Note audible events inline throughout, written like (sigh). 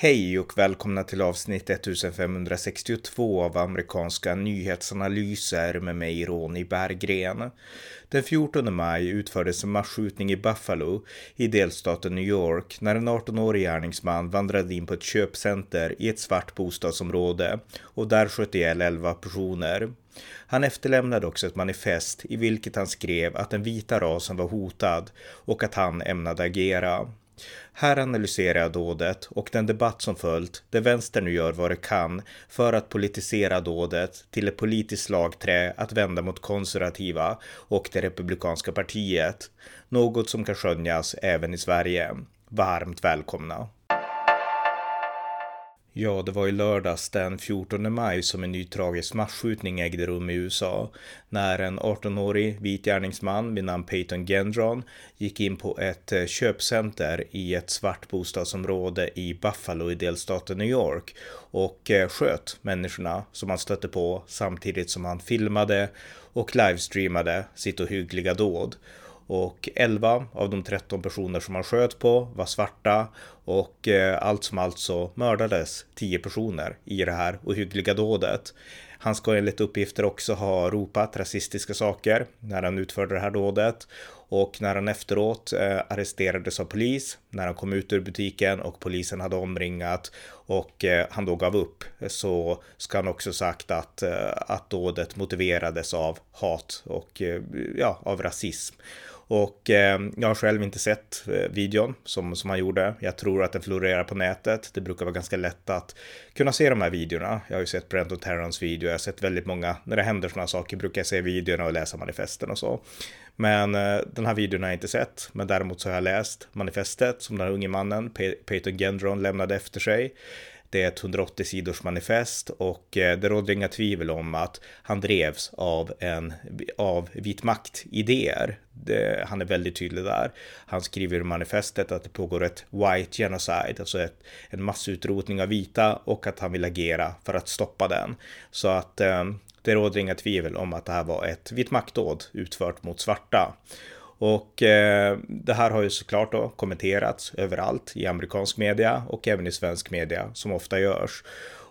Hej och välkomna till avsnitt 1562 av amerikanska nyhetsanalyser med mig Ronny Berggren. Den 14 maj utfördes en masskjutning i Buffalo i delstaten New York när en 18-årig gärningsman vandrade in på ett köpcenter i ett svart bostadsområde och där sköt ihjäl 11 personer. Han efterlämnade också ett manifest i vilket han skrev att den vita rasen var hotad och att han ämnade agera. Här analyserar jag dådet och den debatt som följt, där vänstern nu gör vad det kan för att politisera dådet till ett politiskt slagträ att vända mot konservativa och det republikanska partiet. Något som kan skönjas även i Sverige. Varmt välkomna! Ja, det var i lördags den 14 maj som en ny tragisk masskjutning ägde rum i USA när en 18-årig vit gärningsman vid namn Peyton Gendron gick in på ett eh, köpcenter i ett svart bostadsområde i Buffalo i delstaten New York och eh, sköt människorna som han stötte på samtidigt som han filmade och livestreamade sitt ohyggliga dåd. Och 11 av de 13 personer som han sköt på var svarta och eh, allt som allt så mördades 10 personer i det här ohyggliga dådet. Han ska enligt uppgifter också ha ropat rasistiska saker när han utförde det här dådet och när han efteråt eh, arresterades av polis, när han kom ut ur butiken och polisen hade omringat och eh, han då gav upp så ska han också sagt att, eh, att dådet motiverades av hat och eh, ja, av rasism. Och eh, jag har själv inte sett eh, videon som, som han gjorde. Jag tror att den florerar på nätet. Det brukar vara ganska lätt att kunna se de här videorna. Jag har ju sett Brenton Terrans video. Jag har sett väldigt många, när det händer sådana saker brukar jag se videorna och läsa manifesten och så. Men eh, den här videon har jag inte sett. Men däremot så har jag läst manifestet som den här unge mannen, Peyton Gendron, lämnade efter sig. Det är ett 180 sidors manifest och eh, det råder inga tvivel om att han drevs av en av vit makt-idéer. Han är väldigt tydlig där. Han skriver i manifestet att det pågår ett white genocide, alltså ett, en massutrotning av vita och att han vill agera för att stoppa den. Så att eh, det råder inga tvivel om att det här var ett vit maktdåd utfört mot svarta. Och eh, det här har ju såklart då kommenterats överallt i amerikansk media och även i svensk media som ofta görs.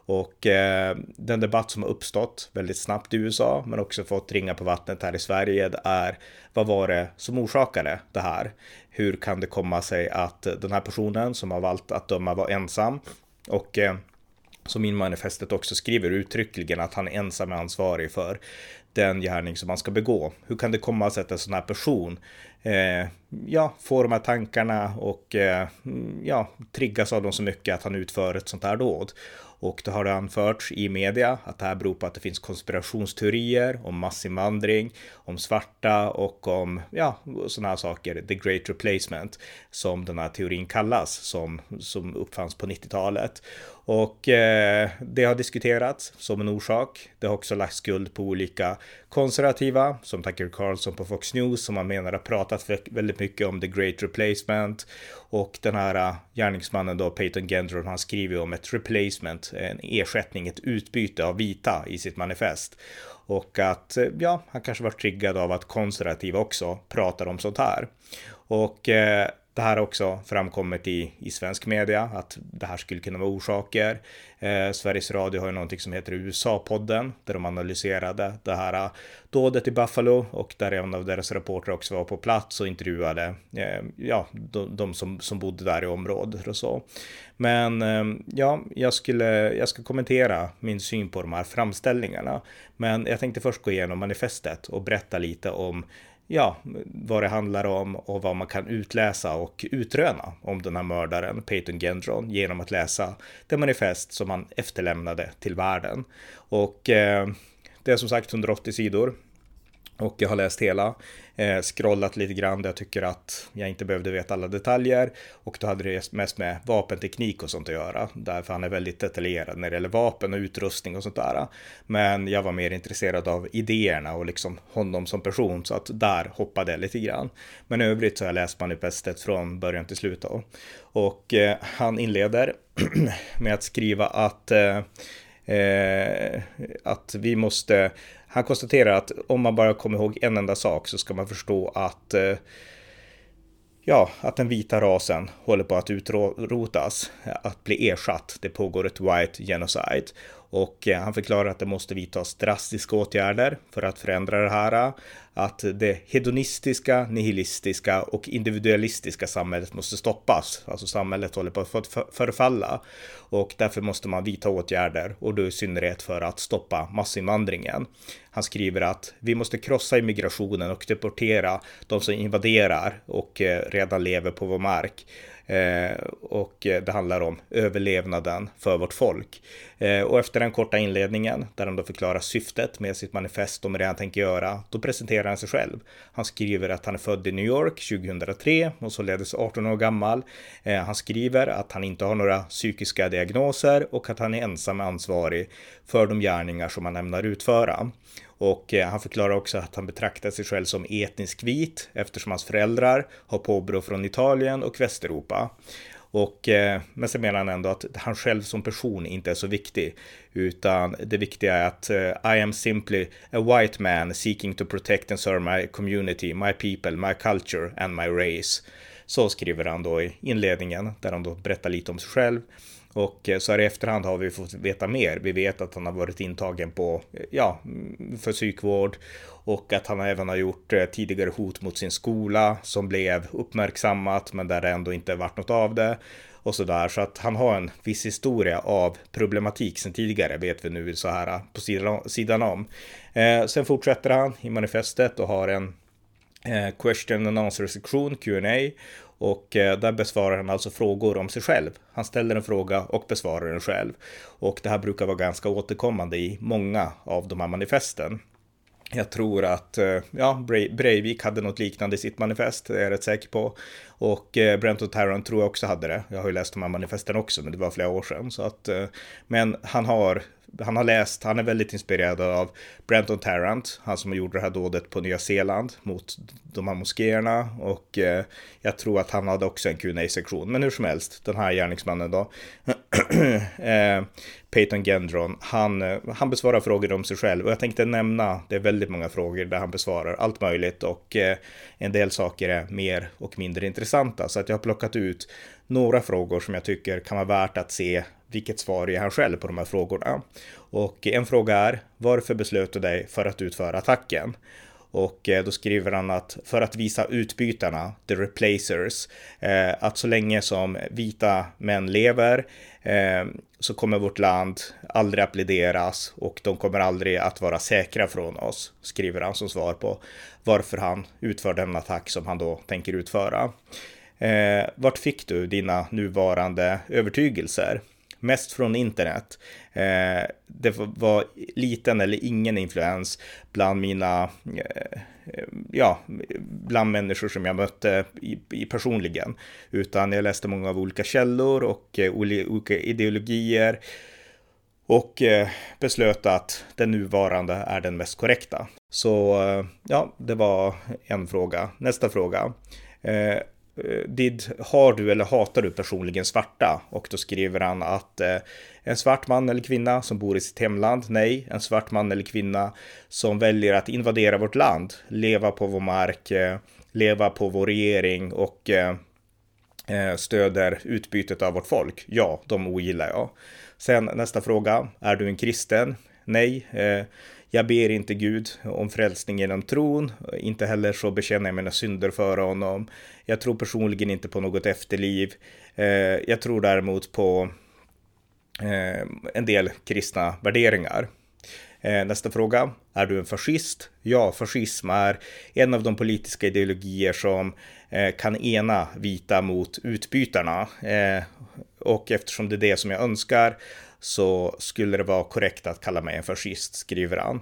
Och eh, den debatt som har uppstått väldigt snabbt i USA men också fått ringa på vattnet här i Sverige är vad var det som orsakade det här? Hur kan det komma sig att den här personen som har valt att döma var ensam och eh, som in manifestet också skriver uttryckligen att han ensam är ansvarig för den gärning som man ska begå. Hur kan det komma sig att en sån här person eh, ja, får de här tankarna och eh, mm, ja, triggas av dem så mycket att han utför ett sånt här dåd. Och det har det anförts i media att det här beror på att det finns konspirationsteorier om massinvandring, om svarta och om ja, sådana här saker. The Great Replacement som den här teorin kallas som, som uppfanns på 90-talet. Och eh, det har diskuterats som en orsak. Det har också lagt skuld på olika konservativa som Tucker Carlson på Fox News som man menar har pratat väldigt mycket om the great replacement och den här eh, gärningsmannen då Peyton Gendron han skriver om ett replacement, en ersättning, ett utbyte av vita i sitt manifest och att eh, ja, han kanske var triggad av att konservativa också pratar om sånt här. Och eh, det här har också framkommit i, i svensk media att det här skulle kunna vara orsaker. Eh, Sveriges Radio har ju någonting som heter USA-podden där de analyserade det här eh, dådet i Buffalo och där en av deras reportrar också var på plats och intervjuade eh, ja, de, de, som, som bodde där i området och så. Men eh, ja, jag skulle, jag ska kommentera min syn på de här framställningarna. Men jag tänkte först gå igenom manifestet och berätta lite om ja, vad det handlar om och vad man kan utläsa och utröna om den här mördaren, Peyton Gendron, genom att läsa det manifest som han efterlämnade till världen. Och eh, det är som sagt 180 sidor och jag har läst hela, eh, scrollat lite grann där jag tycker att jag inte behövde veta alla detaljer. Och då hade det mest med vapenteknik och sånt att göra. Därför han är väldigt detaljerad när det gäller vapen och utrustning och sånt där. Men jag var mer intresserad av idéerna och liksom honom som person. Så att där hoppade jag lite grann. Men i övrigt så har jag läst manifestet från början till slut. Då. Och eh, han inleder (clears throat) med att skriva att eh, eh att vi måste han konstaterar att om man bara kommer ihåg en enda sak så ska man förstå att eh, ja, att den vita rasen håller på att utrotas, att bli ersatt. Det pågår ett white genocide och eh, han förklarar att det måste vidtas drastiska åtgärder för att förändra det här. Att det hedonistiska, nihilistiska och individualistiska samhället måste stoppas. Alltså samhället håller på att förfalla och därför måste man vidta åtgärder och då i synnerhet för att stoppa massinvandringen. Han skriver att vi måste krossa immigrationen och deportera de som invaderar och eh, redan lever på vår mark. Eh, och eh, det handlar om överlevnaden för vårt folk. Eh, och efter den korta inledningen, där han då förklarar syftet med sitt manifest och med det han tänker göra, då presenterar han sig själv. Han skriver att han är född i New York 2003 och således 18 år gammal. Eh, han skriver att han inte har några psykiska diagnoser och att han är ensam ansvarig för de gärningar som han ämnar utföra. Och han förklarar också att han betraktar sig själv som etnisk vit eftersom hans föräldrar har påbrå från Italien och Västeuropa. Och, eh, men sen menar han ändå att han själv som person inte är så viktig, utan det viktiga är att eh, I am simply a white man seeking to protect and serve my community, my people, my culture and my race. Så skriver han då i inledningen, där han då berättar lite om sig själv. Och eh, så här i efterhand har vi fått veta mer. Vi vet att han har varit intagen på, eh, ja, mm, för psykvård och att han även har gjort eh, tidigare hot mot sin skola som blev uppmärksammat men där det ändå inte varit något av det och så där. Så att han har en viss historia av problematik sen tidigare vet vi nu så här på sidan om. Eh, sen fortsätter han i manifestet och har en eh, question and answer sektion, Q&A och eh, där besvarar han alltså frågor om sig själv. Han ställer en fråga och besvarar den själv. Och det här brukar vara ganska återkommande i många av de här manifesten. Jag tror att eh, ja, Breivik hade något liknande i sitt manifest, det är jag rätt säker på. Och eh, Brent och Tarrant tror jag också hade det. Jag har ju läst de här manifesten också, men det var flera år sedan. Så att, men han har han har läst, han är väldigt inspirerad av Brenton Tarrant, han som gjorde det här dådet på Nya Zeeland mot de här moskéerna. Och eh, jag tror att han hade också en qa sektion Men hur som helst, den här gärningsmannen då, (clears throat) eh, Peyton Gendron, han, eh, han besvarar frågor om sig själv. Och jag tänkte nämna, det är väldigt många frågor där han besvarar allt möjligt. Och eh, en del saker är mer och mindre intressanta. Så att jag har plockat ut några frågor som jag tycker kan vara värt att se vilket svar ger han själv på de här frågorna. Och en fråga är, varför beslöt du dig för att utföra attacken? Och eh, då skriver han att för att visa utbytarna, the replacers, eh, att så länge som vita män lever eh, så kommer vårt land aldrig att pläderas och de kommer aldrig att vara säkra från oss, skriver han som svar på varför han utför den attack som han då tänker utföra. Vart fick du dina nuvarande övertygelser? Mest från internet. Eh, det var liten eller ingen influens bland mina, eh, ja, bland människor som jag mötte i, i personligen, utan jag läste många av olika källor och eh, olika ideologier och eh, beslöt att den nuvarande är den mest korrekta. Så eh, ja, det var en fråga. Nästa fråga. Eh, Eh, did, har du eller hatar du personligen svarta? Och då skriver han att eh, en svart man eller kvinna som bor i sitt hemland, nej. En svart man eller kvinna som väljer att invadera vårt land, leva på vår mark, eh, leva på vår regering och eh, eh stöder utbytet av vårt folk. Ja, de ogillar jag. Sen nästa fråga, är du en kristen? Nej. Eh, jag ber inte Gud om frälsning genom tron, inte heller så bekänner jag mina synder för honom. Jag tror personligen inte på något efterliv. Eh, jag tror däremot på eh, en del kristna värderingar. Eh, nästa fråga. Är du en fascist? Ja, fascism är en av de politiska ideologier som kan ena vita mot utbytarna. Och eftersom det är det som jag önskar så skulle det vara korrekt att kalla mig en fascist, skriver han.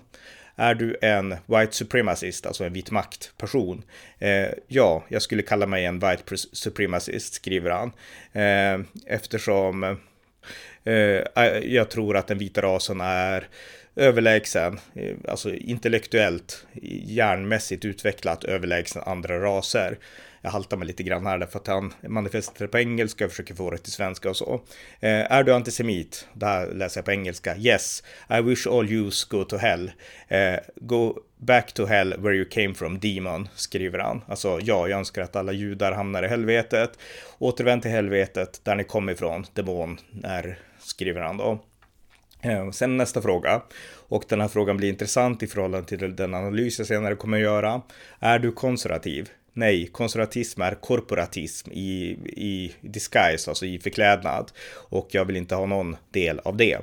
Är du en white supremacist, alltså en vit maktperson? Eh, ja, jag skulle kalla mig en white supremacist, skriver han. Eh, eftersom eh, eh, jag tror att den vita rasen är överlägsen, eh, alltså intellektuellt, hjärnmässigt utvecklat överlägsen andra raser. Jag haltar mig lite grann här därför att han manifesterar på engelska och försöker få det till svenska och så. Eh, är du antisemit? Det här läser jag på engelska. Yes, I wish all Jews go to hell. Eh, go back to hell where you came from, demon, skriver han. Alltså, ja, jag önskar att alla judar hamnar i helvetet. Återvänd till helvetet där ni kom ifrån, demon, är, skriver han då. Eh, sen nästa fråga, och den här frågan blir intressant i förhållande till den analys jag senare kommer att göra. Är du konservativ? Nej, konservatism är korporatism i, i disguise, alltså i förklädnad. Och jag vill inte ha någon del av det.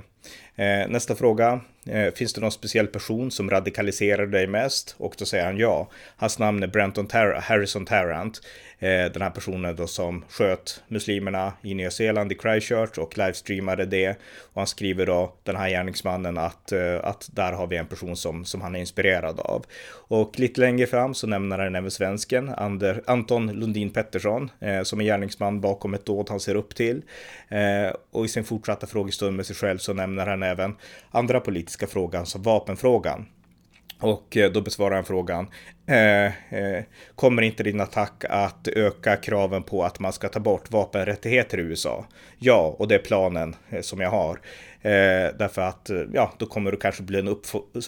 Eh, nästa fråga. Eh, finns det någon speciell person som radikaliserar dig mest? Och då säger han ja. Hans namn är Brenton Tar Harrison Tarrant. Eh, den här personen då som sköt muslimerna i Nya Zeeland i Christchurch och livestreamade det. Och han skriver då, den här gärningsmannen, att, eh, att där har vi en person som, som han är inspirerad av. Och lite längre fram så nämner han även svensken, Ander, Anton Lundin Pettersson, eh, som är gärningsman bakom ett dåd han ser upp till. Eh, och i sin fortsatta frågestund med sig själv så nämner han även andra politiska frågan som vapenfrågan. Och eh, då besvarar han frågan. Eh, eh, kommer inte din attack att öka kraven på att man ska ta bort vapenrättigheter i USA? Ja, och det är planen eh, som jag har. Eh, därför att eh, ja, då kommer det kanske bli en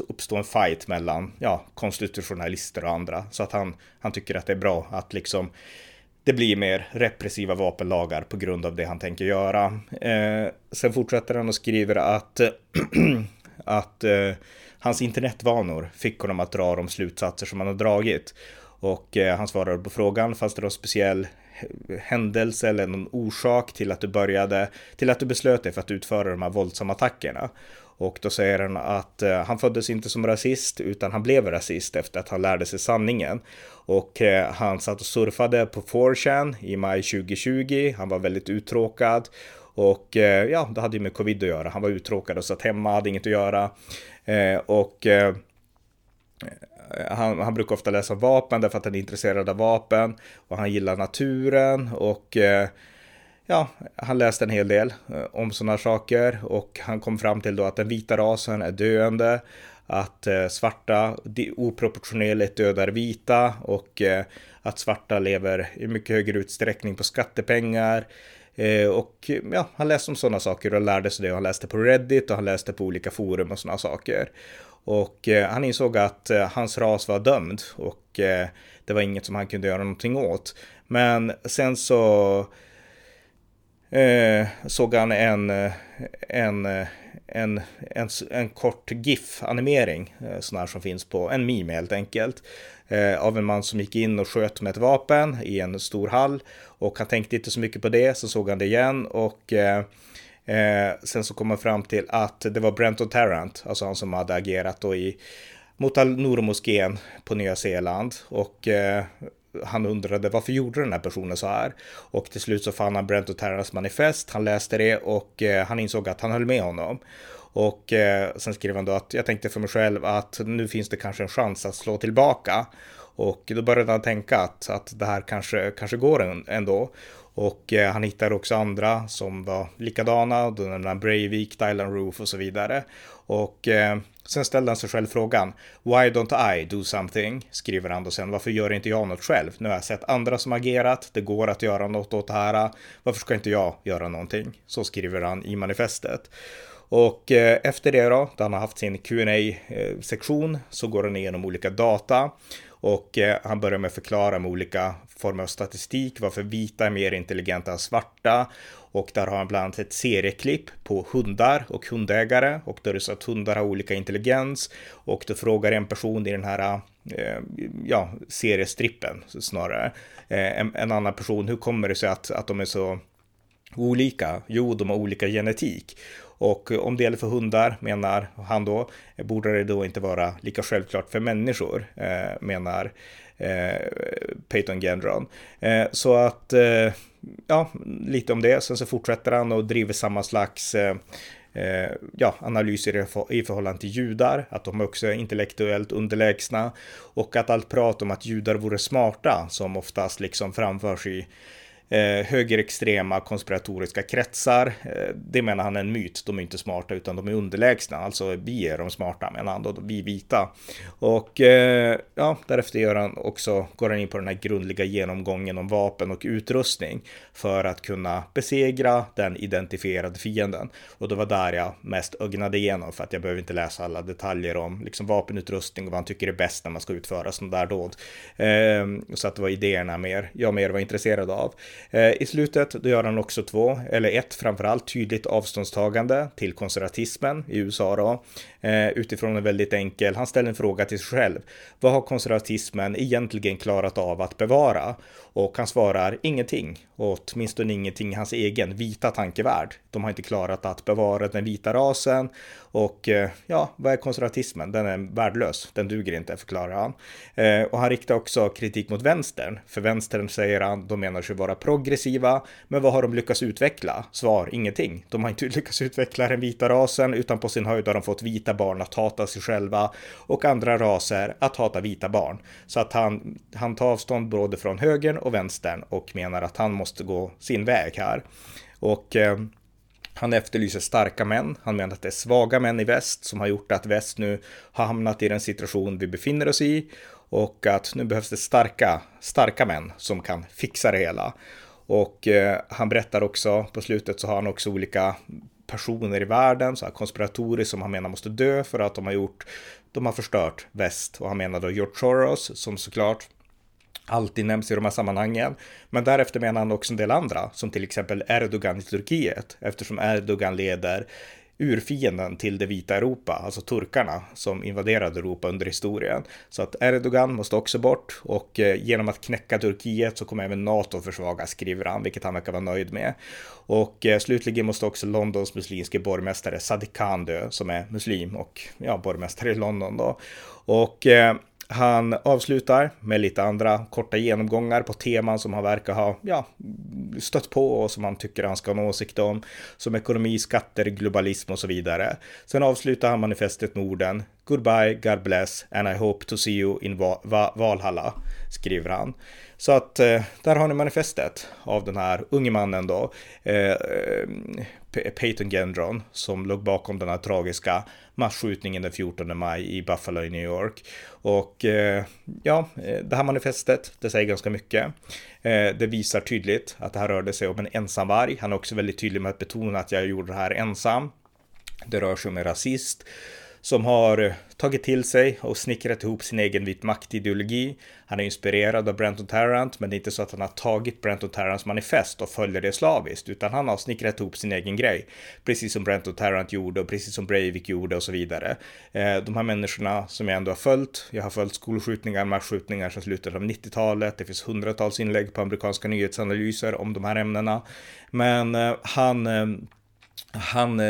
uppstå en fight mellan ja, konstitutionalister och andra. Så att han, han tycker att det är bra att liksom det blir mer repressiva vapenlagar på grund av det han tänker göra. Eh, sen fortsätter han och skriver att (clears throat) att eh, hans internetvanor fick honom att dra de slutsatser som han har dragit. Och eh, han svarade på frågan, fanns det någon speciell händelse eller någon orsak till att du började, till att du beslöt dig för att utföra de här våldsamma attackerna? Och då säger han att eh, han föddes inte som rasist utan han blev rasist efter att han lärde sig sanningen. Och eh, han satt och surfade på 4chan i maj 2020. Han var väldigt uttråkad och eh, ja, det hade ju med covid att göra. Han var uttråkad och satt hemma, hade inget att göra. Eh, och eh, han, han, brukar ofta läsa vapen därför att han är intresserad av vapen och han gillar naturen och eh, ja, han läste en hel del eh, om sådana saker och han kom fram till då att den vita rasen är döende, att svarta oproportionerligt dödar vita och att svarta lever i mycket högre utsträckning på skattepengar. Eh, och ja, han läste om sådana saker och lärde sig det. Och han läste på Reddit och han läste på olika forum och sådana saker. Och eh, han insåg att eh, hans ras var dömd och eh, det var inget som han kunde göra någonting åt. Men sen så eh, såg han en, eh, eh, en, en, en, en kort GIF-animering, eh, sån här som finns på en meme helt enkelt, eh, av en man som gick in och sköt med ett vapen i en stor hall. Och han tänkte inte så mycket på det, så såg han det igen. Och eh, eh, sen så kom han fram till att det var Brenton Tarrant, alltså han som hade agerat då i mot Al-Noor-moskén på Nya Zeeland. Och eh, han undrade varför gjorde den här personen så här? Och till slut så fann han Brent O'Tarras manifest, han läste det och eh, han insåg att han höll med honom. Och eh, sen skrev han då att jag tänkte för mig själv att nu finns det kanske en chans att slå tillbaka. Och då började han tänka att, att det här kanske, kanske går ändå. Och eh, han hittade också andra som var likadana, då nämnde han Breivik, Dylan Roof och så vidare. Och eh, sen ställde han sig själv frågan, Why don't I do something? Skriver han då sen, varför gör inte jag något själv? Nu har jag sett andra som agerat, det går att göra något åt det här, varför ska inte jag göra någonting? Så skriver han i manifestet. Och eh, efter det då, då han har haft sin qa eh, sektion så går han igenom olika data och eh, han börjar med att förklara med olika former av statistik varför vita är mer intelligenta än svarta. Och där har han bland annat ett serieklipp på hundar och hundägare. Och då är det så att hundar har olika intelligens. Och då frågar en person i den här eh, ja, seriestrippen snarare. Eh, en, en, annan person, hur kommer det sig att, att de är så olika? Jo, de har olika genetik. Och eh, om det gäller för hundar, menar han då, borde det då inte vara lika självklart för människor, menar Peyton Gendron. Så att, ja, lite om det. Sen så fortsätter han och driver samma slags eh, eh ja, analyser i förhållande till judar, att de också är intellektuellt underlägsna och att allt prat om att judar vore smarta, som oftast liksom framförs i eh, högerextrema konspiratoriska kretsar. Eh, det menar han är en myt. De är inte smarta utan de är underlägsna. Alltså vi är de smarta menar han då, vi vita. Och eh, ja, därefter gör han också, går han in på den här grundliga genomgången om vapen och utrustning för att kunna besegra den identifierade fienden. Och det var där jag mest ögnade igenom för att jag behöver inte läsa alla detaljer om liksom vapenutrustning och vad han tycker är bäst när man ska utföra sådana där dåd. Eh, så att det var idéerna mer, jag mer var intresserad av. Eh, I slutet då gör han också två, eller ett framförallt tydligt avståndstagande till konservatismen i USA då. Eh, utifrån en väldigt enkel, han ställer en fråga till sig själv. Vad har konservatismen egentligen klarat av att bevara? Och han svarar ingenting, och åtminstone ingenting i hans egen vita tankevärld. De har inte klarat att bevara den vita rasen och eh, ja, vad är konservatismen? Den är värdelös, den duger inte, förklarar han. Eh, och han riktar också kritik mot vänstern. För vänstern säger han, de menar sig vara progressiva, men vad har de lyckats utveckla? Svar, ingenting. De har inte (laughs) lyckats utveckla den vita rasen, utan på sin höjd har de fått vita barn att hata sig själva och andra raser att hata vita barn. Så att han, han tar avstånd både från högern och vänstern och menar att han måste gå sin väg här. Och eh, han efterlyser starka män. Han menar att det är svaga män i väst som har gjort att väst nu har hamnat i den situation vi befinner oss i och att nu behövs det starka, starka män som kan fixa det hela. Och eh, han berättar också, på slutet så har han också olika personer i världen, så här konspiratorer som han menar måste dö för att de har gjort, de har förstört väst. Och han menar då George Soros som såklart alltid nämns i de här sammanhangen. Men därefter menar han också en del andra, som till exempel Erdogan i Turkiet, eftersom Erdogan leder urfienden till det vita Europa, alltså turkarna som invaderade Europa under historien. Så att Erdogan måste också bort och eh, genom att knäcka Turkiet så kommer även NATO försvagas, skriver han, vilket han verkar vara nöjd med. Och eh, slutligen måste också Londons muslimske borgmästare Sadiq Khan dö, som är muslim och ja, borgmästare i London då. Och eh, han avslutar med lite andra korta genomgångar på teman som han verkar ha ja, stött på och som han tycker han ska ha en åsikt om. Som ekonomi, skatter, globalism och så vidare. Sen avslutar han manifestet med orden Goodbye, God bless and I hope to see you in Valhalla, skriver han. Så att eh, där har ni manifestet av den här unge mannen då, eh, Peyton Gendron, som låg bakom den här tragiska massskjutningen den 14 maj i Buffalo i New York. Och eh, ja, eh, det här manifestet, det säger ganska mycket. Eh, det visar tydligt att det här rörde sig om en ensamvarg. Han är också väldigt tydlig med att betona att jag gjorde det här ensam. Det rör sig om en rasist som har eh, tagit till sig och snickrat ihop sin egen vit maktideologi. Han är inspirerad av Brenton Tarrant, men det är inte så att han har tagit Brenton Tarrants manifest och följer det slaviskt, utan han har snickrat ihop sin egen grej. Precis som Brenton Tarrant gjorde och precis som Breivik gjorde och så vidare. Eh, de här människorna som jag ändå har följt, jag har följt skolskjutningar, masskjutningar sedan slutet av 90-talet. Det finns hundratals inlägg på amerikanska nyhetsanalyser om de här ämnena. Men eh, han han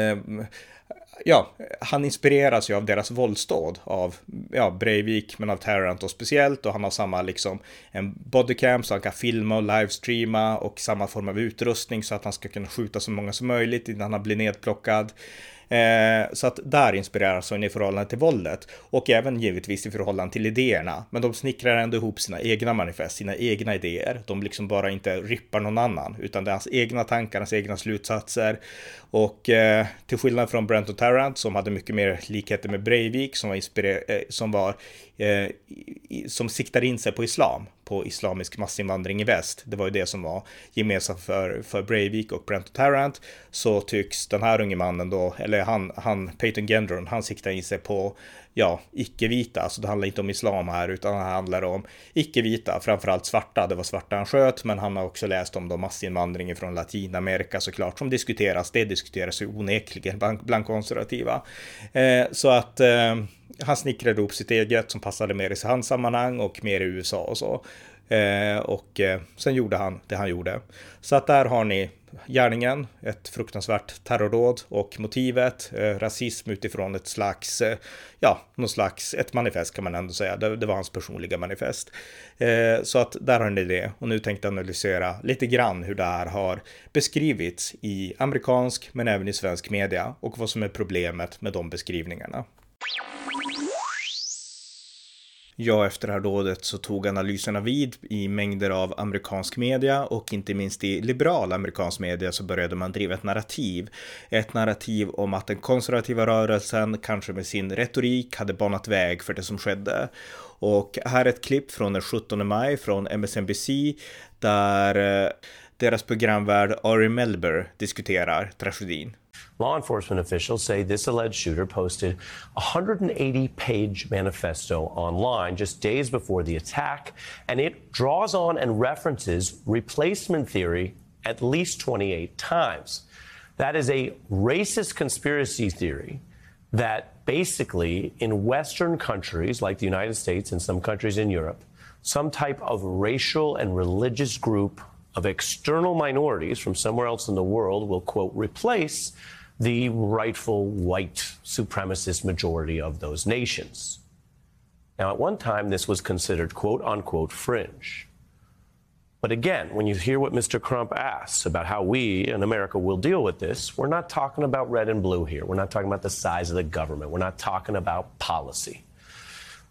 ja, han inspireras ju av deras våldsdåd av ja, Breivik, men av Tarrant och speciellt och han har samma liksom en bodycam så han kan filma och livestreama och samma form av utrustning så att han ska kunna skjuta så många som möjligt innan han blir nedplockad. Eh, så att där inspireras hon i förhållande till våldet och även givetvis i förhållande till idéerna. Men de snickrar ändå ihop sina egna manifest, sina egna idéer. De liksom bara inte rippar någon annan, utan det är hans egna tankar, hans egna slutsatser. Och eh, till skillnad från Brent och Tarrant som hade mycket mer likheter med Breivik som var, eh, som var eh, som siktar in sig på islam, på islamisk massinvandring i väst. Det var ju det som var gemensamt för, för Breivik och Brent Tarrant. Så tycks den här unge mannen då, eller han, han Peyton Gendron, han siktar in sig på ja, icke-vita, alltså det handlar inte om islam här, utan det handlar om icke-vita, framförallt svarta. Det var svarta han sköt, men han har också läst om då massinvandringen från Latinamerika såklart, som diskuteras. Det diskuteras ju onekligen bland, bland konservativa. Eh, så att eh, han snickrade ihop sitt eget som passade mer i hans sammanhang och mer i USA och så. Eh, och eh, sen gjorde han det han gjorde. Så att där har ni gärningen, ett fruktansvärt terrordåd och motivet, eh, rasism utifrån ett slags, eh, ja, någon slags, ett manifest kan man ändå säga. Det, det var hans personliga manifest. Eh, så att där har ni det. Och nu tänkte jag analysera lite grann hur det här har beskrivits i amerikansk men även i svensk media och vad som är problemet med de beskrivningarna. Ja, efter det här dådet så tog analyserna vid i mängder av amerikansk media och inte minst i liberal amerikansk media så började man driva ett narrativ. Ett narrativ om att den konservativa rörelsen, kanske med sin retorik, hade banat väg för det som skedde. Och här är ett klipp från den 17 maj från MSNBC där eh, deras programvärd Ari Melber diskuterar tragedin. Law enforcement officials say this alleged shooter posted a 180 page manifesto online just days before the attack, and it draws on and references replacement theory at least 28 times. That is a racist conspiracy theory that basically, in Western countries like the United States and some countries in Europe, some type of racial and religious group of external minorities from somewhere else in the world will, quote, replace the rightful white supremacist majority of those nations. Now, at one time, this was considered quote unquote fringe. But again, when you hear what Mr. Crump asks about how we in America will deal with this, we're not talking about red and blue here. We're not talking about the size of the government. We're not talking about policy.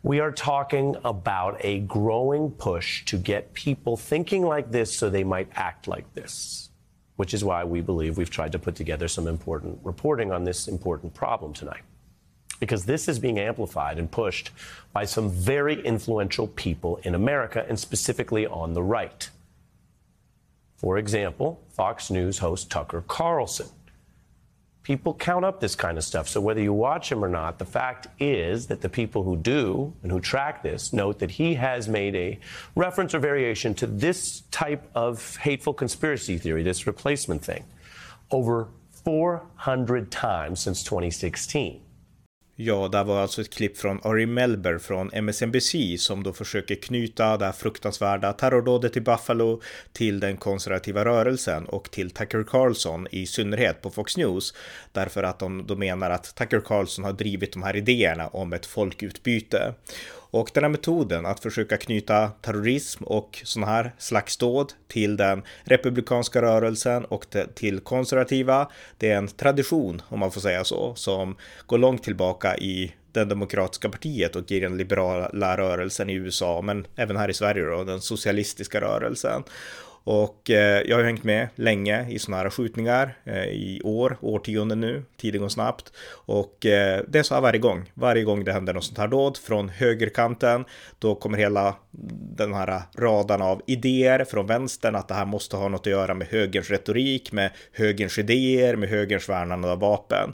We are talking about a growing push to get people thinking like this so they might act like this which is why we believe we've tried to put together some important reporting on this important problem tonight. Because this is being amplified and pushed by some very influential people in America and specifically on the right. For example, Fox News host Tucker Carlson people count up this kind of stuff. So whether you watch him or not, the fact is that the people who do and who track this note that he has made a reference or variation to this type of hateful conspiracy theory, this replacement thing, over 400 times since 2016. Ja, det var alltså ett klipp från Ari Melber från MSNBC som då försöker knyta det här fruktansvärda terrordådet i Buffalo till den konservativa rörelsen och till Tucker Carlson i synnerhet på Fox News. Därför att de, de menar att Tucker Carlson har drivit de här idéerna om ett folkutbyte. Och den här metoden att försöka knyta terrorism och sådana här slags dåd till den republikanska rörelsen och till konservativa, det är en tradition, om man får säga så, som går långt tillbaka i det demokratiska partiet och i den liberala rörelsen i USA, men även här i Sverige då, den socialistiska rörelsen. Och eh, jag har hängt med länge i sådana här skjutningar eh, i år, årtionden nu, tiden går snabbt. Och eh, det är så här varje gång, varje gång det händer något sånt här dåd från högerkanten, då kommer hela den här radan av idéer från vänstern att det här måste ha något att göra med högerns retorik, med högerns idéer, med högerns värnande av vapen.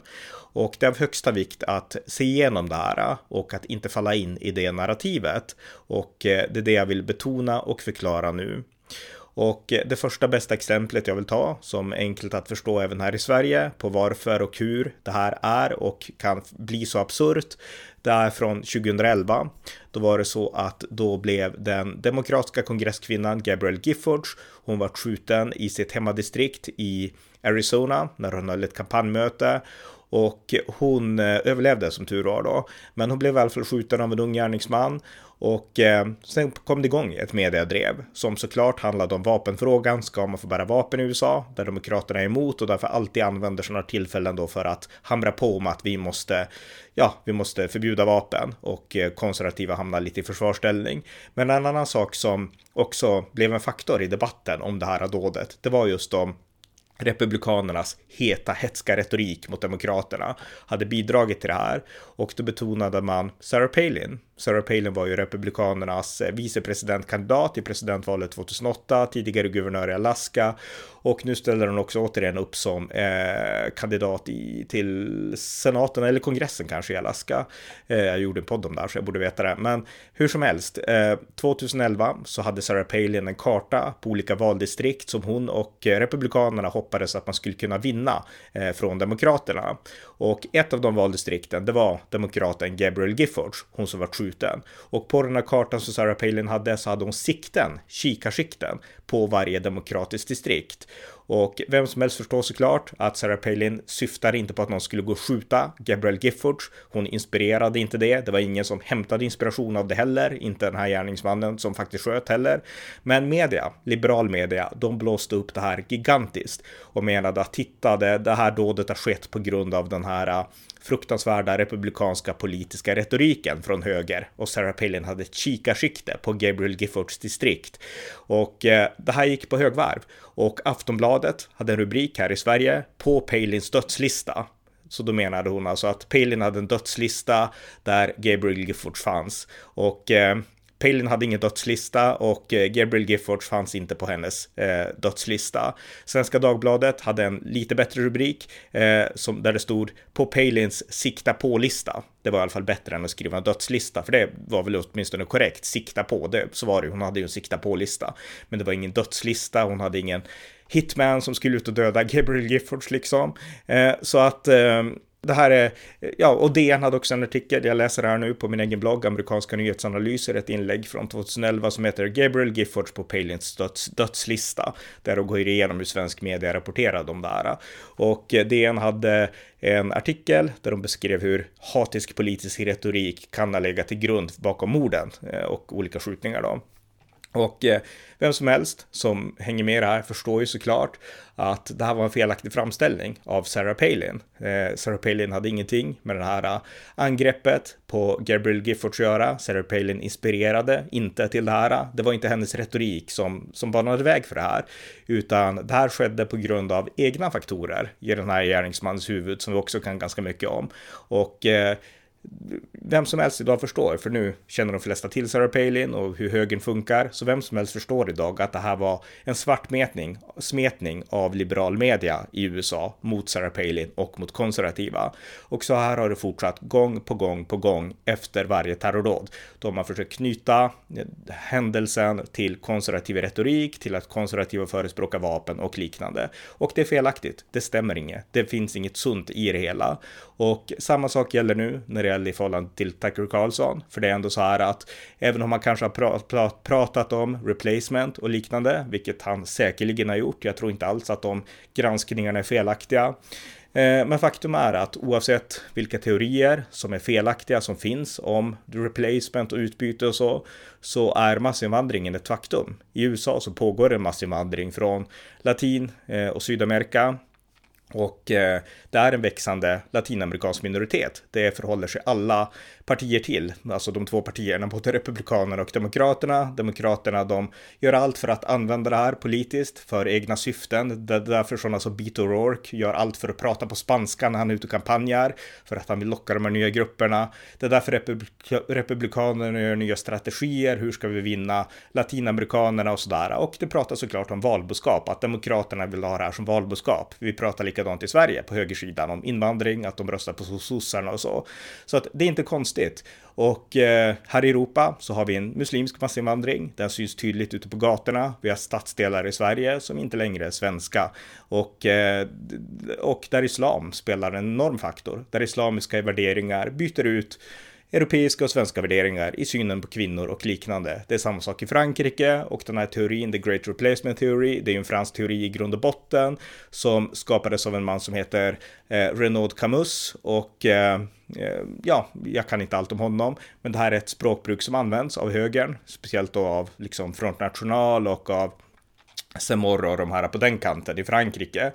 Och det är av högsta vikt att se igenom det här eh, och att inte falla in i det narrativet. Och eh, det är det jag vill betona och förklara nu. Och eh, det första bästa exemplet jag vill ta, som är enkelt att förstå även här i Sverige, på varför och hur det här är och kan bli så absurt, det är från 2011. Då var det så att då blev den demokratiska kongresskvinnan Gabrielle Giffords, hon var skjuten i sitt hemmadistrikt i Arizona när hon höll ett kampanjmöte och hon eh, överlevde som tur var då. Men hon blev i alla fall skjuten av en ung gärningsman och eh, sen kom det igång ett mediadrev som såklart handlade om vapenfrågan. Ska man få bära vapen i USA? Där Demokraterna är emot och därför alltid använder sådana tillfällen då för att hamra på om att vi måste, ja, vi måste förbjuda vapen och eh, konservativa hamnar lite i försvarställning. Men en annan sak som också blev en faktor i debatten om det här dådet, det var just om republikanernas heta, hetska retorik mot demokraterna hade bidragit till det här. Och då betonade man Sarah Palin. Sarah Palin var ju republikanernas eh, vicepresidentkandidat i presidentvalet 2008, tidigare guvernör i Alaska och nu ställer hon också återigen upp som eh, kandidat i, till senaten eller kongressen kanske i Alaska. Eh, jag gjorde en podd om det här så jag borde veta det. Men hur som helst, eh, 2011 så hade Sarah Palin en karta på olika valdistrikt som hon och eh, republikanerna republikanerna hoppades att man skulle kunna vinna eh, från demokraterna. Och ett av de valdistrikten, det var demokraten Gabrielle Giffords, hon som var skjuten. Och på den här kartan som Sarah Palin hade så hade hon sikten, kikarsikten, på varje demokratiskt distrikt. Och vem som helst förstår såklart att Sarah Palin syftar inte på att någon skulle gå och skjuta Gabrielle Giffords. Hon inspirerade inte det. Det var ingen som hämtade inspiration av det heller. Inte den här gärningsmannen som faktiskt sköt heller. Men media, liberal media, de blåste upp det här gigantiskt och menade att tittade det här dådet har skett på grund av den här fruktansvärda republikanska politiska retoriken från höger och Sarah Palin hade ett kikarsikte på Gabriel Giffords distrikt. Och eh, det här gick på högvarv och Aftonbladet hade en rubrik här i Sverige på Palins dödslista. Så då menade hon alltså att Palin hade en dödslista där Gabriel Giffords fanns och eh, Palin hade ingen dödslista och eh, Gabriel Giffords fanns inte på hennes eh, dödslista. Svenska Dagbladet hade en lite bättre rubrik eh, som, där det stod på Palins sikta på-lista. Det var i alla fall bättre än att skriva en dödslista, för det var väl åtminstone korrekt. Sikta på, det, så var det Hon hade ju en sikta på-lista, men det var ingen dödslista. Hon hade ingen hitman som skulle ut och döda Gabriel Giffords liksom. Eh, så att eh, det här är, ja, och DN hade också en artikel, jag läser här nu på min egen blogg, amerikanska nyhetsanalyser, ett inlägg från 2011 som heter Gabriel Giffords på Palins döds, dödslista, där de går igenom hur svensk media rapporterade om det här. Och eh, DN hade en artikel där de beskrev hur hatisk politisk retorik kan ha legat till grund bakom morden eh, och olika skjutningar då. Och eh, vem som helst som hänger med i det här förstår ju såklart att det här var en felaktig framställning av Sarah Palin. Eh, Sarah Palin hade ingenting med det här eh, angreppet på Gabriel Giffords att göra. Sarah Palin inspirerade inte till det här. Det var inte hennes retorik som, som banade väg för det här, utan det här skedde på grund av egna faktorer i den här gärningsmannens huvud som vi också kan ganska mycket om. Och eh, vem som helst idag förstår, för nu känner de flesta till Sarah Palin och hur högern funkar, så vem som helst förstår idag att det här var en svartmetning, smetning av liberal media i USA mot Sarah Palin och mot konservativa. Och så här har det fortsatt gång på gång på gång efter varje terrordåd. Då har man försökt knyta händelsen till konservativ retorik, till att konservativa förespråkar vapen och liknande. Och det är felaktigt, det stämmer inget, det finns inget sunt i det hela. Och samma sak gäller nu när det gäller i förhållande till Tucker Carlson. För det är ändå så här att även om han kanske har pratat om replacement och liknande, vilket han säkerligen har gjort, jag tror inte alls att de granskningarna är felaktiga. Eh, men faktum är att oavsett vilka teorier som är felaktiga som finns om replacement och utbyte och så, så är massinvandringen ett faktum. I USA så pågår en massinvandring från Latin eh, och Sydamerika och eh, det är en växande latinamerikansk minoritet. Det förhåller sig alla partier till, alltså de två partierna, både Republikanerna och Demokraterna. Demokraterna, de gör allt för att använda det här politiskt för egna syften. Det är därför sådana som alltså Beto O'Rourke gör allt för att prata på spanska när han är ute och kampanjar, för att han vill locka de här nya grupperna. Det är därför Republik Republikanerna gör nya strategier. Hur ska vi vinna latinamerikanerna och sådär? Och det pratas såklart om valboskap, att Demokraterna vill ha det här som valboskap. Vi pratar likadant i Sverige på högersidan om invandring, att de röstar på sossarna och så. Så att det är inte konstigt konstigt. Och eh, här i Europa så har vi en muslimsk massinvandring. Den syns tydligt ute på gatorna. Vi har stadsdelar i Sverige som inte längre är svenska och, eh, och där islam spelar en enorm faktor. Där islamiska värderingar byter ut europeiska och svenska värderingar i synen på kvinnor och liknande. Det är samma sak i Frankrike och den här teorin, the great replacement theory, det är ju en fransk teori i grund och botten som skapades av en man som heter eh, Renaud Camus och eh, eh ja, jag kan inte allt om honom, men det här är ett språkbruk som används av högern, speciellt då av liksom Front National och av Semor och de här på den kanten i Frankrike.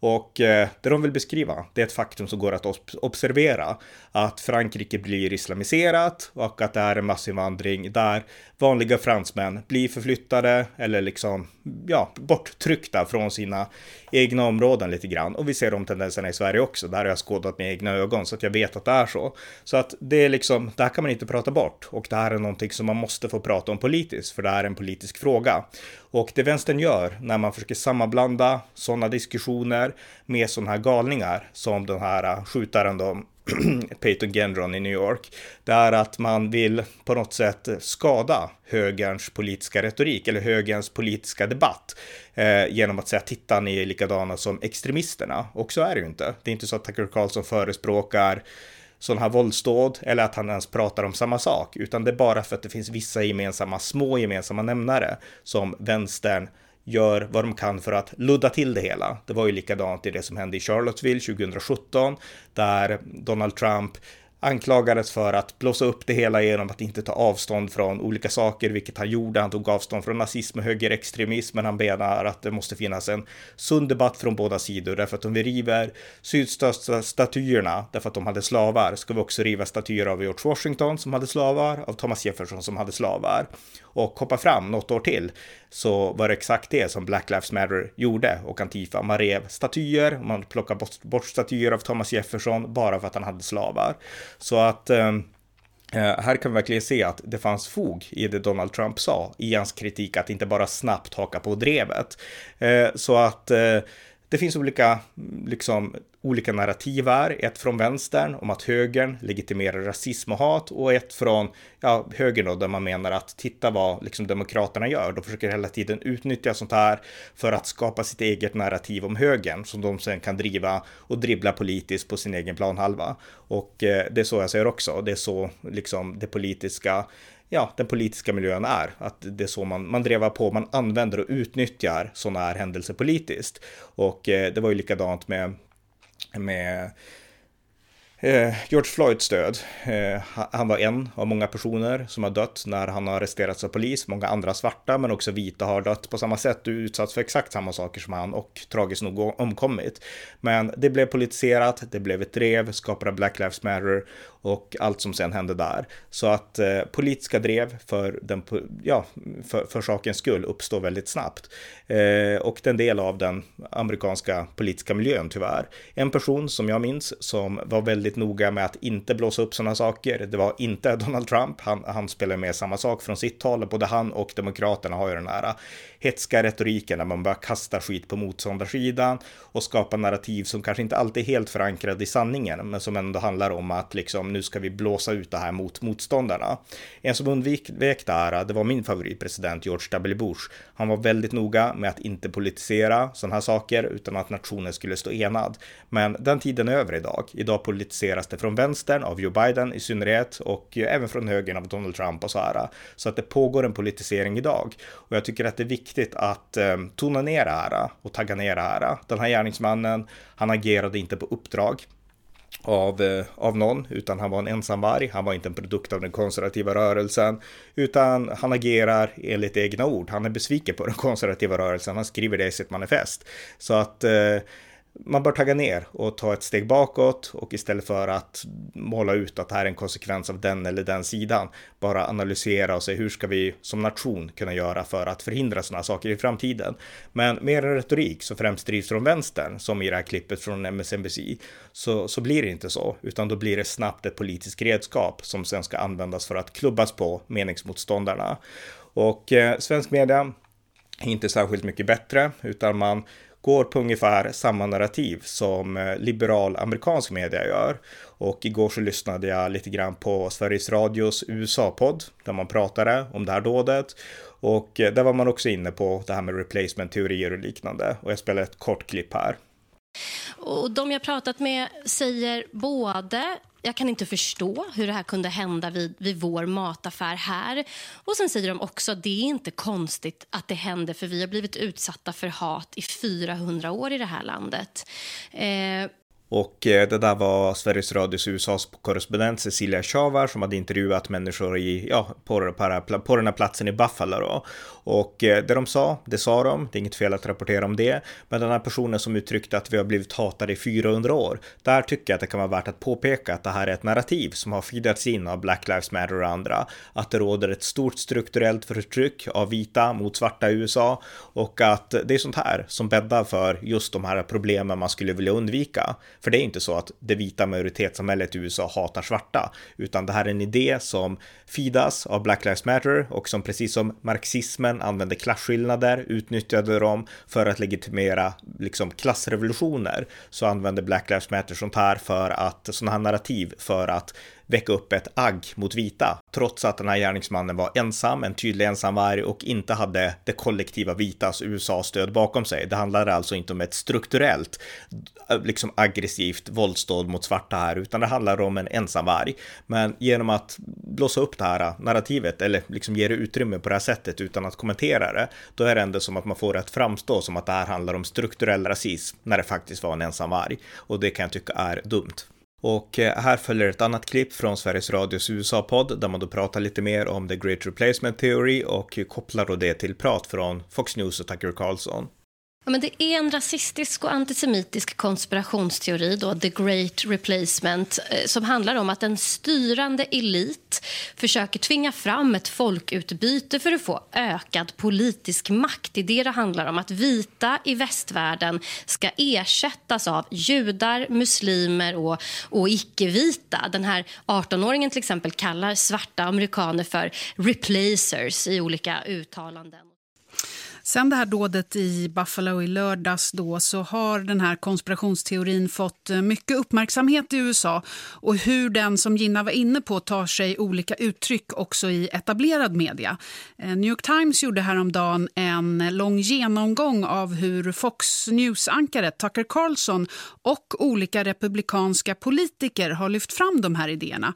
Och eh, det de vill beskriva, det är ett faktum som går att observera. Att Frankrike blir islamiserat och att det är en massinvandring där vanliga fransmän blir förflyttade eller liksom, ja, borttryckta från sina egna områden lite grann. Och vi ser de tendenserna i Sverige också. Där har jag skådat med egna ögon så att jag vet att det är så. Så att det är liksom, det här kan man inte prata bort. Och det här är någonting som man måste få prata om politiskt, för det här är en politisk fråga. Och det vänstern gör när man försöker sammanblanda sådana diskussioner med sådana här galningar som den här skjutaren då (clears throat) Peyton Gendron i New York, det är att man vill på något sätt skada högerns politiska retorik eller högerns politiska debatt eh, genom att säga titta ni är likadana som extremisterna. Och så är det ju inte. Det är inte så att Tucker Carlson förespråkar sådana här våldsdåd eller att han ens pratar om samma sak, utan det är bara för att det finns vissa gemensamma, små gemensamma nämnare som vänstern gör vad de kan för att ludda till det hela. Det var ju likadant i det som hände i Charlottesville 2017 där Donald Trump anklagades för att blåsa upp det hela genom att inte ta avstånd från olika saker, vilket han gjorde. Han tog avstånd från nazism och högerextremism, men han menar att det måste finnas en sund debatt från båda sidor, därför att om vi river sydstatsstatyerna därför att de hade slavar, ska vi också riva statyer av George Washington som hade slavar, av Thomas Jefferson som hade slavar. Och hoppa fram något år till så var det exakt det som Black Lives Matter gjorde och Antifa. Man rev statyer, man plockade bort, bort statyer av Thomas Jefferson bara för att han hade slavar. Så att eh, eh här kan vi verkligen se att det fanns fog i det Donald Trump sa i hans kritik att inte bara snabbt haka på drevet. Eh, så att eh, det finns olika, liksom, olika narrativ här. Ett från vänstern om att högern legitimerar rasism och hat och ett från ja, högern då, där man menar att titta vad liksom, demokraterna gör. De försöker hela tiden utnyttja sånt här för att skapa sitt eget narrativ om högern som de sen kan driva och dribbla politiskt på sin egen planhalva. Och eh, det är så jag säger också. Det är så liksom det politiska ja, den politiska miljön är. Att det är så man, man drevar på, man använder och utnyttjar sådana här händelser politiskt. Och eh, det var ju likadant med, med Eh, George Floyds död. Eh, han var en av många personer som har dött när han har arresterats av polis. Många andra svarta, men också vita har dött på samma sätt och utsatts för exakt samma saker som han och tragiskt nog omkommit. Men det blev politiserat, det blev ett drev, skapade Black Lives Matter och allt som sen hände där. Så att eh, politiska drev för, den, ja, för, för sakens skull uppstår väldigt snabbt. Eh, och den del av den amerikanska politiska miljön tyvärr. En person som jag minns som var väldigt noga med att inte blåsa upp sådana saker. Det var inte Donald Trump. Han, han spelar med samma sak från sitt håll. Både han och Demokraterna har ju den här hetska retoriken när man bara kastar skit på motståndarsidan och skapar narrativ som kanske inte alltid är helt förankrade i sanningen, men som ändå handlar om att liksom nu ska vi blåsa ut det här mot motståndarna. En som undvek det här, det var min favoritpresident George W. Bush. Han var väldigt noga med att inte politisera sådana här saker utan att nationen skulle stå enad. Men den tiden är över idag. Idag politiseras det från vänstern av Joe Biden i synnerhet och även från högern av Donald Trump och så här. Så att det pågår en politisering idag. Och jag tycker att det är viktigt att eh, tona ner det här och tagga ner det här. Den här gärningsmannen, han agerade inte på uppdrag av, eh, av någon, utan han var en ensamvarg. Han var inte en produkt av den konservativa rörelsen, utan han agerar enligt egna ord. Han är besviken på den konservativa rörelsen. Han skriver det i sitt manifest. Så att eh, man bör tagga ner och ta ett steg bakåt och istället för att måla ut att det här är en konsekvens av den eller den sidan, bara analysera och se hur ska vi som nation kunna göra för att förhindra sådana saker i framtiden. Men med en retorik som främst drivs från vänstern, som i det här klippet från MSNBC, så, så blir det inte så, utan då blir det snabbt ett politiskt redskap som sen ska användas för att klubbas på meningsmotståndarna. Och eh, svensk media är inte särskilt mycket bättre, utan man går på ungefär samma narrativ som eh, liberal amerikansk media gör. Och igår så lyssnade jag lite grann på Sveriges Radios USA-podd där man pratade om det här dådet. Och eh, där var man också inne på det här med replacement-teorier och liknande. Och jag spelar ett kort klipp här. Och de jag pratat med säger både jag kan inte förstå hur det här kunde hända vid, vid vår mataffär här. Och sen säger de också att det är inte konstigt att det händer för vi har blivit utsatta för hat i 400 år i det här landet. Eh, och eh, det där var Sveriges Radios USAs korrespondent Cecilia Chavar som hade intervjuat människor i, ja, på, på, på den här platsen i Buffalo då. Och eh, det de sa, det sa de, det är inget fel att rapportera om det. Men den här personen som uttryckte att vi har blivit hatade i 400 år, där tycker jag att det kan vara värt att påpeka att det här är ett narrativ som har feedats in av Black Lives Matter och andra. Att det råder ett stort strukturellt förtryck av vita mot svarta i USA och att det är sånt här som bäddar för just de här problemen man skulle vilja undvika. För det är inte så att det vita majoritetssamhället i USA hatar svarta, utan det här är en idé som fidas av Black Lives Matter och som precis som marxismen använde klasskillnader, utnyttjade dem för att legitimera liksom klassrevolutioner, så använde Black Lives Matter sånt här för att, sådana här narrativ för att väcka upp ett agg mot vita, trots att den här gärningsmannen var ensam, en tydlig ensamvarg och inte hade det kollektiva vitas USA-stöd bakom sig. Det handlade alltså inte om ett strukturellt, liksom aggressivt våldsdåd mot svarta här, utan det handlar om en ensamvarg. Men genom att blåsa upp det här narrativet, eller liksom ge det utrymme på det här sättet utan att kommentera det, då är det ändå som att man får att framstå som att det här handlar om strukturell rasism, när det faktiskt var en ensamvarg. Och det kan jag tycka är dumt. Och eh, här följer ett annat klipp från Sveriges Radios USA-podd där man då pratar lite mer om The Great Replacement Theory och kopplar då det till prat från Fox News och Tucker Carlson. Ja, men det är en rasistisk och antisemitisk konspirationsteori, då, the great replacement eh, som handlar om att en styrande elit försöker tvinga fram ett folkutbyte för att få ökad politisk makt. Det är det det handlar om, att vita i västvärlden ska ersättas av judar, muslimer och, och icke-vita. Den här 18-åringen till exempel kallar svarta amerikaner för replacers i olika uttalanden. Sen det här dådet i Buffalo i lördags då, så har den här konspirationsteorin fått eh, mycket uppmärksamhet i USA och hur den som Gina var inne på tar sig olika uttryck också i etablerad media. Eh, New York Times gjorde häromdagen en lång genomgång av hur Fox News-ankaret Tucker Carlson och olika republikanska politiker har lyft fram de här idéerna.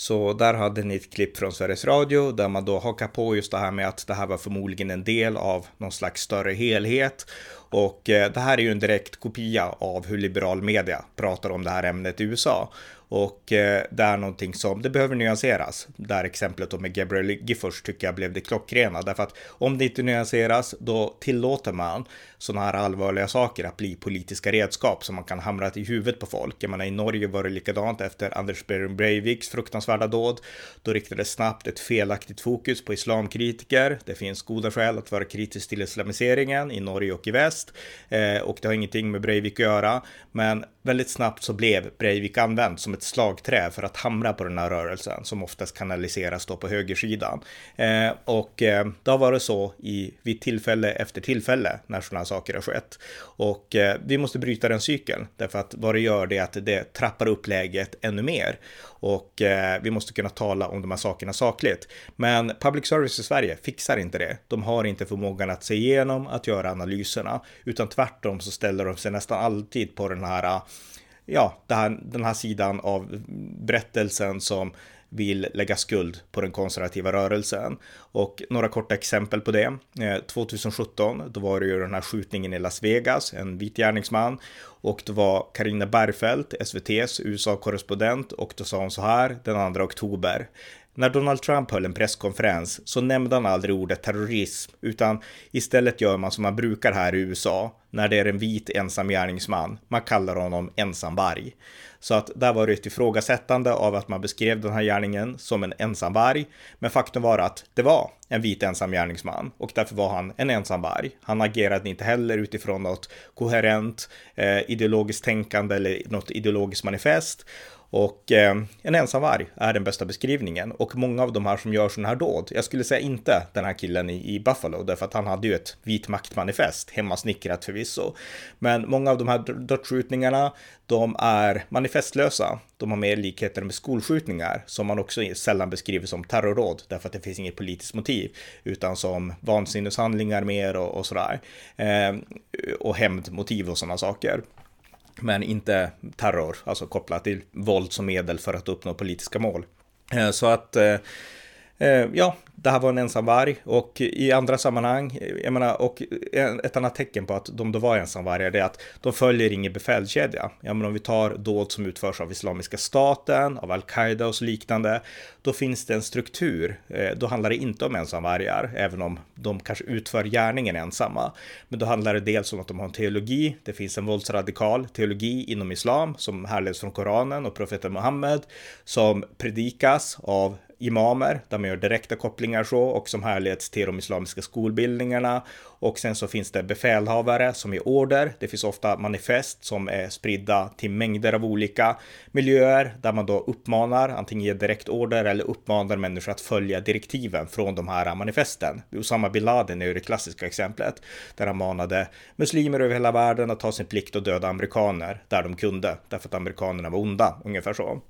Så där hade ni ett klipp från Sveriges Radio där man då hakar på just det här med att det här var förmodligen en del av någon slags större helhet. Och eh, det här är ju en direkt kopia av hur liberal media pratar om det här ämnet i USA. Och eh, det är någonting som, det behöver nyanseras. Där exemplet med Gabriel Giffors tycker jag blev det klockrena. Därför att om det inte nyanseras, då tillåter man sådana här allvarliga saker att bli politiska redskap som man kan hamra i huvudet på folk. Jag menar i Norge var det likadant efter Anders Behring Breiviks fruktansvärda dåd. Då riktades snabbt ett felaktigt fokus på islamkritiker. Det finns goda skäl att vara kritisk till islamiseringen i Norge och i väst. Eh, och det har ingenting med Breivik att göra. Men väldigt snabbt så blev Breivik använd som ett slagträ för att hamra på den här rörelsen som oftast kanaliseras då på högersidan. Eh, och eh, det har varit så i, vid tillfälle efter tillfälle när sådana saker har skett. Och eh, vi måste bryta den cykeln därför att vad det gör det är att det trappar upp läget ännu mer. Och eh, vi måste kunna tala om de här sakerna sakligt. Men public service i Sverige fixar inte det. De har inte förmågan att se igenom, att göra analyserna, utan tvärtom så ställer de sig nästan alltid på den här ja, här, den här sidan av berättelsen som vill lägga skuld på den konservativa rörelsen. Och några korta exempel på det. Eh, 2017, då var det ju den här skjutningen i Las Vegas, en vit gärningsman. Och det var Karina Bergfeldt, SVTs USA-korrespondent, och då sa hon så här den 2 oktober. När Donald Trump höll en presskonferens så nämnde han aldrig ordet terrorism, utan istället gör man som man brukar här i USA, när det är en vit ensam gärningsman. Man kallar honom ensamvarg. Så att där var det ett ifrågasättande av att man beskrev den här gärningen som en ensamvarg. Men faktum var att det var en vit ensam gärningsman och därför var han en ensamvarg. Han agerade inte heller utifrån något koherent eh, ideologiskt tänkande eller något ideologiskt manifest. Och eh, en ensamvarg är den bästa beskrivningen. Och många av de här som gör sådana här dåd, jag skulle säga inte den här killen i, i Buffalo, därför att han hade ju ett vit maktmanifest, hemmasnickrat förvisso. Men många av de här dödsskjutningarna, de är manifestlösa. De har mer likheter med skolskjutningar, som man också sällan beskriver som terrorråd, därför att det finns inget politiskt motiv, utan som vansinneshandlingar mer och, och sådär. Eh, och hämndmotiv och sådana saker men inte terror, alltså kopplat till våld som medel för att uppnå politiska mål. Eh, så att, eh, Eh, ja, det här var en ensamvarg och i andra sammanhang, eh, jag menar, och eh, ett annat tecken på att de då var ensamvargar är att de följer ingen befälskedja. Ja, men om vi tar dåd som utförs av Islamiska staten, av al-Qaida och så liknande, då finns det en struktur. Då handlar det inte om ensamvargar, även om de kanske utför gärningen ensamma. Men då handlar det dels om att de har en teologi. Det finns en våldsradikal teologi inom islam som härleds från Koranen och profeten Muhammed som predikas av imamer där man gör direkta kopplingar så och som härleds till de islamiska skolbildningarna. Och sen så finns det befälhavare som ger order. Det finns ofta manifest som är spridda till mängder av olika miljöer där man då uppmanar, antingen ger direkt order eller uppmanar människor att följa direktiven från de här manifesten. Usama bin Laden är ju det klassiska exemplet där han manade muslimer över hela världen att ta sin plikt och döda amerikaner där de kunde, därför att amerikanerna var onda, ungefär så.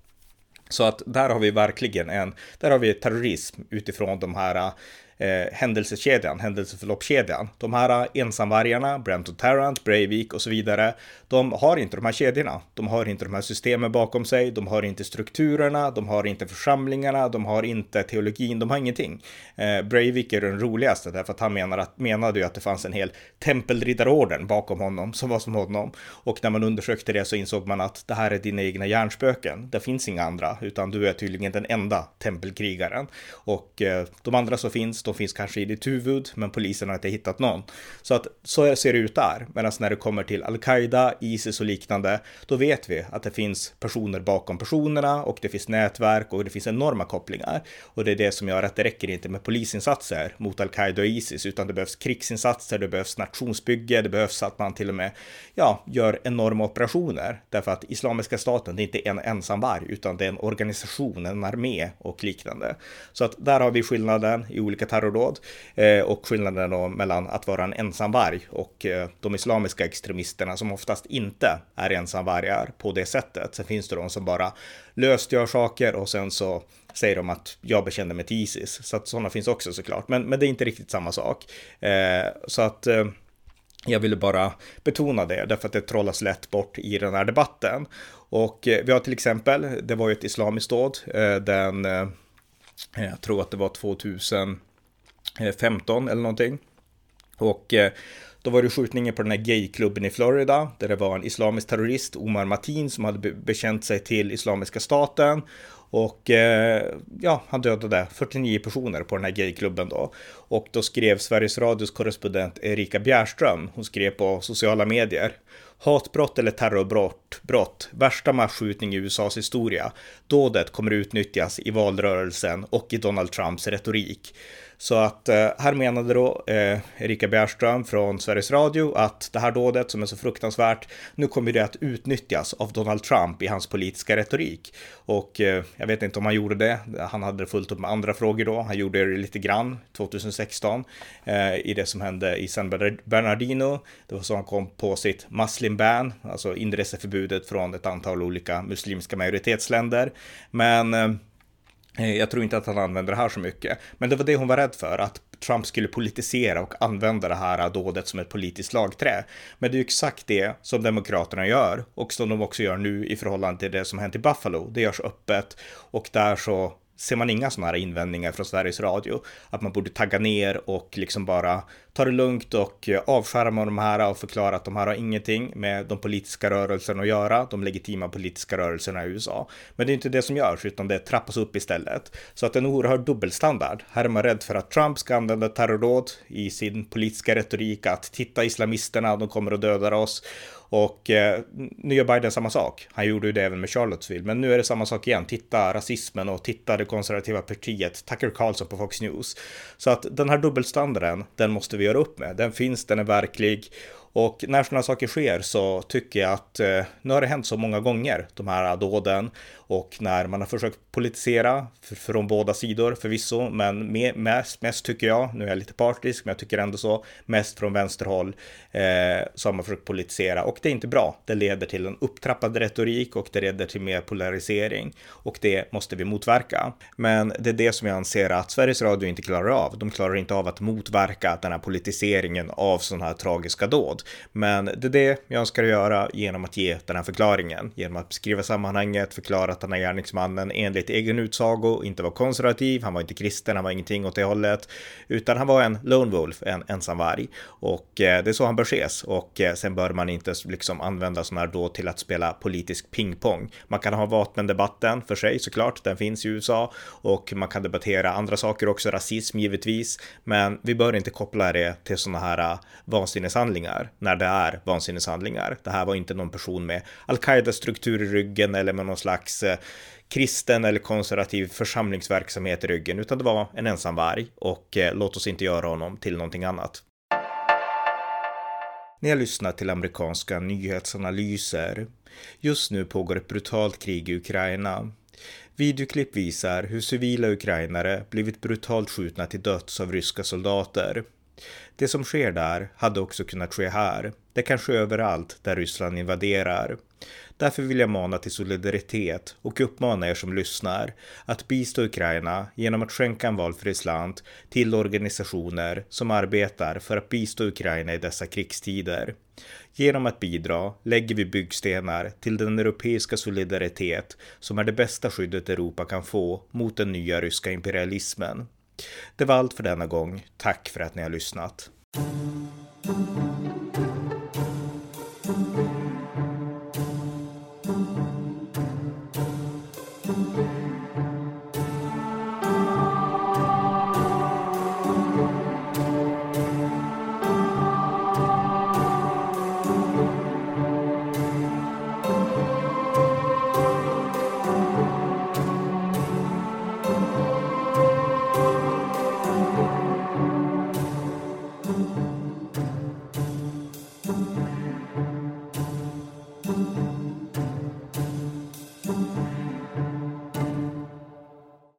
Så att där har vi verkligen en, där har vi terrorism utifrån de här eh, händelsekedjan, händelseförloppskedjan. De här eh, ensamvargarna, Brent Tarrant, Breivik och så vidare, de har inte de här kedjorna. De har inte de här systemen bakom sig, de har inte strukturerna, de har inte församlingarna, de har inte teologin, de har ingenting. Eh, Breivik är den roligaste därför att han menar att, menade ju att det fanns en hel tempelriddarorden bakom honom som var som honom. Och när man undersökte det så insåg man att det här är dina egna hjärnspöken. Det finns inga andra, utan du är tydligen den enda tempelkrigaren. Och eh, de andra som finns, de finns kanske i ditt huvud, men polisen har inte hittat någon. Så att så ser det ut där. Medan när det kommer till al-Qaida, Isis och liknande, då vet vi att det finns personer bakom personerna och det finns nätverk och det finns enorma kopplingar. Och det är det som gör att det räcker inte med polisinsatser mot al-Qaida och Isis, utan det behövs krigsinsatser, det behövs nationsbygge, det behövs att man till och med, ja, gör enorma operationer. Därför att Islamiska staten, det är inte en ensam varg, utan det är en organisation, en armé och liknande. Så att där har vi skillnaden i olika terrordåd eh, och skillnaden då mellan att vara en ensamvarg och eh, de islamiska extremisterna som oftast inte är ensamvargar på det sättet. Sen finns det de som bara löst gör saker och sen så säger de att jag bekände mig till Isis. Så att sådana finns också såklart, men, men det är inte riktigt samma sak. Eh, så att eh, jag ville bara betona det, därför att det trollas lätt bort i den här debatten. Och eh, vi har till exempel, det var ju ett islamiskt dåd, eh, den, eh, jag tror att det var Eh, 15 eller någonting. Och eh, då var det skjutningen på den här gayklubben i Florida där det var en islamisk terrorist, Omar Matin, som hade bekänt sig till Islamiska staten. Och eh, ja, han dödade 49 personer på den här gayklubben då. Och då skrev Sveriges Radios korrespondent Erika Bjärström, hon skrev på sociala medier. Hatbrott eller terrorbrott, brott, värsta masskjutning i USAs historia. Dådet kommer utnyttjas i valrörelsen och i Donald Trumps retorik. Så att eh, här menade då eh, Erika Bjärström från Sveriges Radio att det här dådet som är så fruktansvärt, nu kommer det att utnyttjas av Donald Trump i hans politiska retorik. Och eh, jag vet inte om han gjorde det, han hade fullt upp med andra frågor då, han gjorde det lite grann 2016 eh, i det som hände i San Bernardino. Det var så han kom på sitt muslim ban, alltså inreseförbudet från ett antal olika muslimska majoritetsländer. Men Eh, jag tror inte att han använder det här så mycket, men det var det hon var rädd för, att Trump skulle politisera och använda det här dådet som ett politiskt slagträ. Men det är ju exakt det som Demokraterna gör och som de också gör nu i förhållande till det som hänt i Buffalo. Det görs öppet och där så ser man inga sådana här invändningar från Sveriges Radio. Att man borde tagga ner och liksom bara ta det lugnt och avskärma de här och förklara att de här har ingenting med de politiska rörelserna att göra, de legitima politiska rörelserna i USA. Men det är inte det som görs, utan det trappas upp istället. Så att en oerhörd dubbelstandard. Här är man rädd för att Trump ska använda terrorråd i sin politiska retorik, att titta islamisterna, de kommer att döda oss. Och eh, nu gör Biden samma sak. Han gjorde ju det även med Charlottesville, men nu är det samma sak igen. Titta rasismen och titta det konservativa partiet, Tucker Carlson på Fox News. Så att den här dubbelstandarden, den måste vi göra upp med. Den finns, den är verklig och när sådana saker sker så tycker jag att eh, nu har det hänt så många gånger, de här dåden. Och när man har försökt politisera från båda sidor förvisso, men med, mest, mest tycker jag, nu är jag lite partisk, men jag tycker ändå så, mest från vänsterhåll, eh, så har man försökt politisera. Och det är inte bra. Det leder till en upptrappad retorik och det leder till mer polarisering. Och det måste vi motverka. Men det är det som jag anser att Sveriges Radio inte klarar av. De klarar inte av att motverka den här politiseringen av sådana här tragiska dåd. Men det är det jag önskar göra genom att ge den här förklaringen, genom att beskriva sammanhanget, förklara att den här gärningsmannen enligt egen utsago inte var konservativ, han var inte kristen, han var ingenting åt det hållet, utan han var en lone wolf, en ensamvarg. Och eh, det är så han bör ses. Och eh, sen bör man inte liksom använda sådana här då till att spela politisk pingpong. Man kan ha vapendebatten för sig såklart, den finns i USA och man kan debattera andra saker också, rasism givetvis, men vi bör inte koppla det till sådana här eh, vansinneshandlingar när det är vansinneshandlingar. Det här var inte någon person med al-Qaida-struktur i ryggen eller med någon slags eh, kristen eller konservativ församlingsverksamhet i ryggen, utan det var en ensam varg och eh, låt oss inte göra honom till någonting annat. Ni har lyssnat till amerikanska nyhetsanalyser. Just nu pågår ett brutalt krig i Ukraina. Videoklipp visar hur civila ukrainare blivit brutalt skjutna till döds av ryska soldater. Det som sker där hade också kunnat ske här. Det kan ske överallt där Ryssland invaderar. Därför vill jag mana till solidaritet och uppmana er som lyssnar att bistå Ukraina genom att skänka en valfri slant till organisationer som arbetar för att bistå Ukraina i dessa krigstider. Genom att bidra lägger vi byggstenar till den europeiska solidaritet som är det bästa skyddet Europa kan få mot den nya ryska imperialismen. Det var allt för denna gång. Tack för att ni har lyssnat.